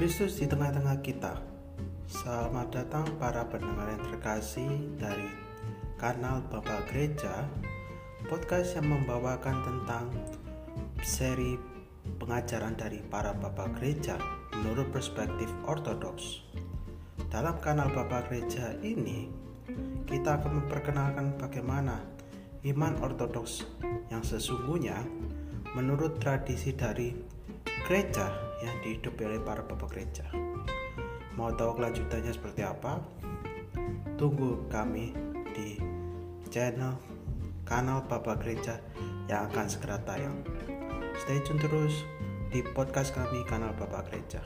Kristus di tengah-tengah kita. Selamat datang para pendengar yang terkasih dari kanal Bapak Gereja, podcast yang membawakan tentang seri pengajaran dari para Bapak Gereja menurut perspektif ortodoks. Dalam kanal Bapak Gereja ini, kita akan memperkenalkan bagaimana iman ortodoks yang sesungguhnya menurut tradisi dari gereja yang dihidupi oleh para bapak gereja. Mau tahu kelanjutannya seperti apa? Tunggu kami di channel kanal Bapak Gereja yang akan segera tayang. Stay tune terus di podcast kami kanal Bapak Gereja.